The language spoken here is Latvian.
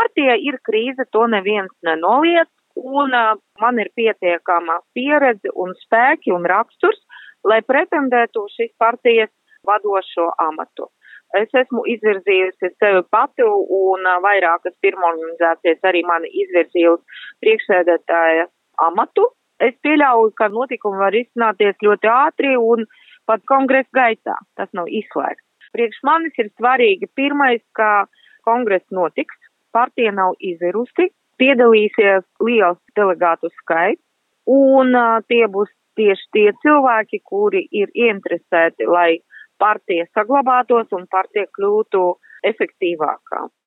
partija ir krīze, to neviens nenoliedz, un man ir pietiekama pieredze un spēki un raksturs, lai pretendētu šīs partijas vadošo amatu. Es esmu izvirzījusi sevi pati un vairākas pirmorganizācijas arī mani izvirzījusi priekšsēdētāja amatu. Es pieļauju, ka notikumi var izcināties ļoti ātri un pat kongresa gaitā. Tas nav izslēgts. Priekš manis ir svarīgi pirmais, ka kongress notiks, partija nav izirusi, piedalīsies liels delegātu skaits, un tie būs tieši tie cilvēki, kuri ir ieinteresēti, lai partija saglabātos un partija kļūtu efektīvākā.